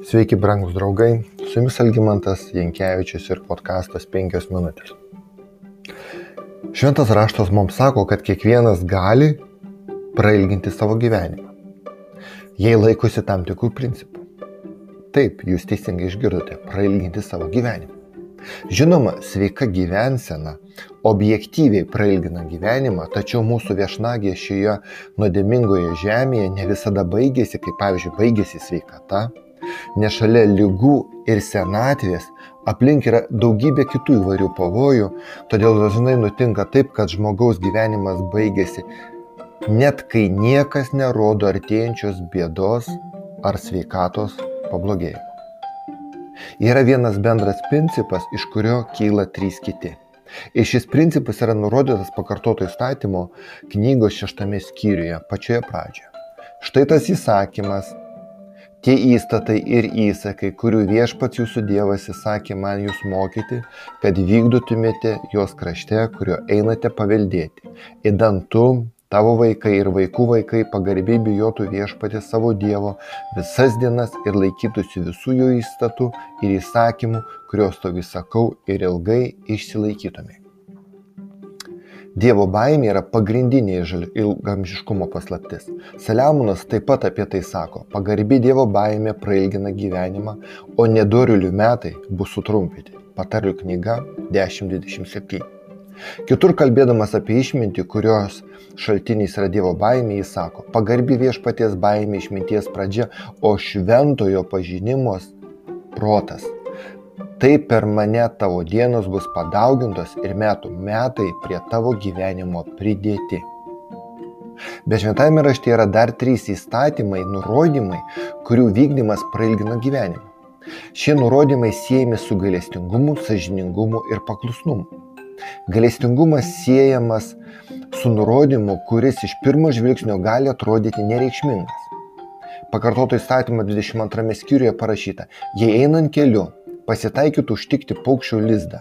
Sveiki, brangūs draugai, su jumis Algymantas Jankievičius ir podkastas 5 minutės. Šventas raštas mums sako, kad kiekvienas gali prailginti savo gyvenimą, jei laikosi tam tikrų principų. Taip, jūs teisingai išgirdote, prailginti savo gyvenimą. Žinoma, sveika gyvensena objektyviai prailgina gyvenimą, tačiau mūsų viešnagė šioje nuodėmingoje žemėje ne visada baigėsi, kaip pavyzdžiui, baigėsi sveikata, nes šalia lygų ir senatvės aplink yra daugybė kitų įvairių pavojų, todėl dažnai nutinka taip, kad žmogaus gyvenimas baigėsi net kai niekas nerodo artėjančios bėdos ar sveikatos pablogėjimo. Yra vienas bendras principas, iš kurio kyla trys kiti. Ir šis principas yra nurodytas pakartoto įstatymo knygos šeštame skyriuje, pačioje pradžioje. Štai tas įsakymas tie įstatai ir įsakai, kurių viešpats jūsų Dievas įsakė man jūs mokyti, kad vykdytumėte jos krašte, kurio einate paveldėti. Įdant tu, tavo vaikai ir vaikų vaikai pagarbiai bijotų viešpatį savo Dievo visas dienas ir laikytųsi visų jo įstatų ir įsakymų, kuriuos to visakau ir ilgai išsilaikytumai. Dievo baimė yra pagrindinė ilgamžiškumo paslaptis. Saliamonas taip pat apie tai sako, pagarbi Dievo baimė prailgina gyvenimą, o nedorilių metai bus sutrumpyti. Patarlių knyga 10.27. Kitur kalbėdamas apie išmintį, kurios šaltinis yra Dievo baimė, jis sako, pagarbi viešpaties baimė išminties pradžia, o šventojo pažinimos protas taip per mane tavo dienos bus padaugintos ir metų metai prie tavo gyvenimo pridėti. Bet šventame rašte yra dar trys įstatymai, nurodymai, kurių vykdymas prailgina gyvenimą. Šie nurodymai siejami su gailestingumu, sažiningumu ir paklusnumu. Gailestingumas siejamas su nurodymu, kuris iš pirmo žvilgsnio gali atrodyti nereikšmingas. Pakartoto įstatymo 22 skyriuje parašyta, jei einant keliu pasitaikytų užtikti paukščio lizdą.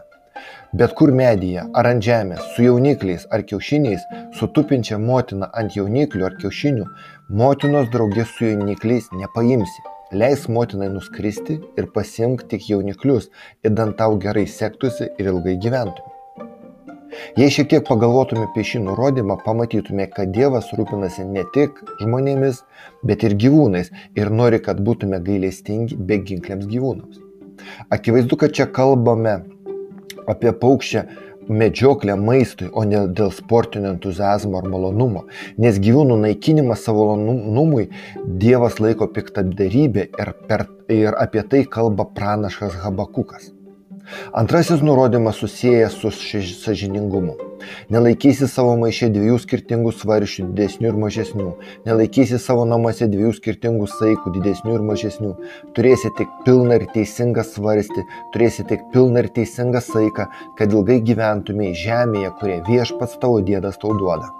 Bet kur medyje ar ant žemės, su jaunikliais ar kiaušiniais, su tupinčia motina ant jauniklių ar kiaušinių, motinos draugės su jaunikliais nepaimsi. Leis motinai nuskristi ir pasimk tik jauniklius, įdant tau gerai sektųsi ir ilgai gyventumė. Jei šiek tiek pagalvotume apie šį nurodymą, pamatytume, kad Dievas rūpinasi ne tik žmonėmis, bet ir gyvūnais ir nori, kad būtume gailestingi beginkliams gyvūnams. Akivaizdu, kad čia kalbame apie paukščią medžioklę maistui, o ne dėl sportinio entuzijazmo ar malonumo. Nes gyvūnų naikinimas savo malonumui Dievas laiko piktadarybė ir, per, ir apie tai kalba pranašas Habakukas. Antrasis nurodymas susijęs su sažiningumu. Nelaikysi savo maišė dviejų skirtingų svaršių, didesnių ir mažesnių. Nelaikysi savo namuose dviejų skirtingų saikų, didesnių ir mažesnių. Turėsi tik pilną ir teisingą svarstį, turėsi tik pilną ir teisingą saiką, kad ilgai gyventumėj žemėje, kurie viešpats tavo dėdas tau duoda.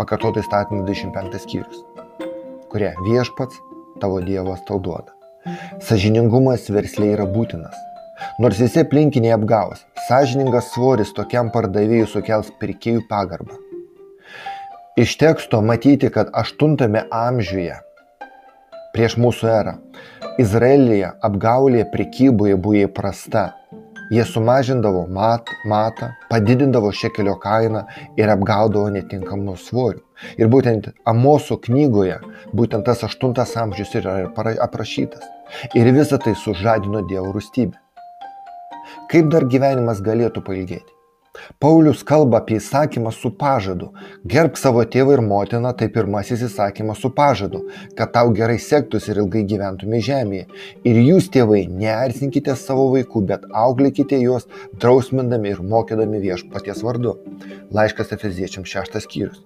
Pakartotai statymų 25 skyrius, kurie viešpats tavo dievas tau duoda. Sažiningumas versliai yra būtinas Nors visi aplinkiniai apgaus, sąžiningas svoris tokiam pardavėjui sukels pirkėjų pagarbą. Iš teksto matyti, kad 8 amžiuje prieš mūsų erą Izraelyje apgaulė prekyboje buvo įprasta. Jie sumažindavo mat, matą, padidindavo šekelio kainą ir apgaudavo netinkamų svorių. Ir būtent Amoso knygoje būtent tas 8 amžius yra aprašytas. Ir visa tai sužadino Dievo rūstybę. Kaip dar gyvenimas galėtų pailgėti? Paulius kalba apie įsakymą su pažadu. Gerb savo tėvą ir motiną, tai pirmasis įsakymas su pažadu, kad tau gerai sektųsi ir ilgai gyventumė žemėje. Ir jūs, tėvai, neerzinkite savo vaikų, bet auklėkite juos, drausmindami ir mokydami viešpaties vardu. Laiškas Efeziečiams šeštas skyrius.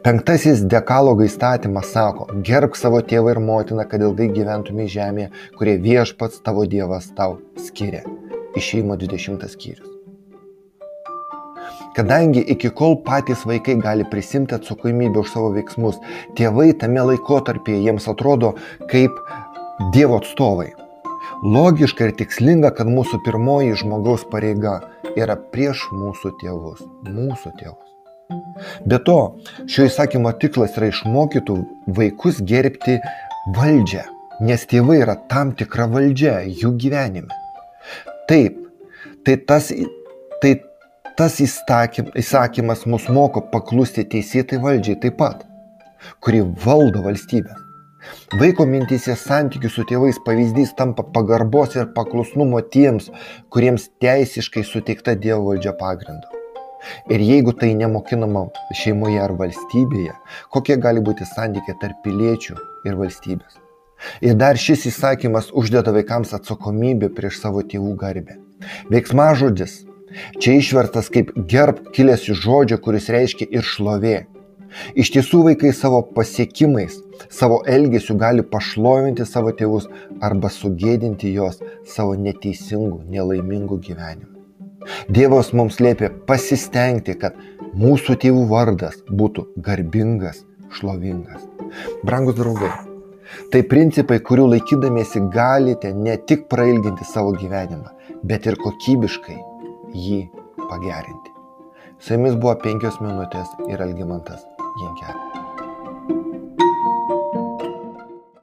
Penktasis dekalogo įstatymas sako, gerb savo tėvą ir motiną, kad ilgai gyventumė žemėje, kurie viešpats tavo dievas tau skiria. Išeimo 20 skyrius. Kadangi iki kol patys vaikai gali prisimti atsakomybę už savo veiksmus, tėvai tame laikotarpyje jiems atrodo kaip Dievo atstovai. Logiška ir tikslinga, kad mūsų pirmoji žmogaus pareiga yra prieš mūsų tėvus. Mūsų tėvus. Be to, šio įsakymo tikslas yra išmokytų vaikus gerbti valdžią, nes tėvai yra tam tikra valdžia jų gyvenime. Taip, tai tas, tai tas įsakymas mus moko paklusti teisėtai valdžiai taip pat, kuri valdo valstybę. Vaiko mintysė santykių su tėvais pavyzdys tampa pagarbos ir paklusnumo tiems, kuriems teisiškai suteikta Dievo valdžia pagrindu. Ir jeigu tai nemokinama šeimoje ar valstybėje, kokie gali būti santykiai tarp piliečių ir valstybės. Ir dar šis įsakymas uždeda vaikams atsakomybę prieš savo tėvų garbę. Veiksmažodis čia išvertas kaip gerb kilęs iš žodžio, kuris reiškia ir šlovė. Iš tiesų vaikai savo pasiekimais, savo elgesiu gali pašlovinti savo tėvus arba sugėdinti juos savo neteisingų, nelaimingų gyvenimų. Dievas mums liepia pasistengti, kad mūsų tėvų vardas būtų garbingas, šlovingas. Brangus draugai, tai principai, kurių laikydamiesi galite ne tik prailginti savo gyvenimą, bet ir kokybiškai jį pagerinti. Su jumis buvo penkios minutės ir Algimantas Jankelis.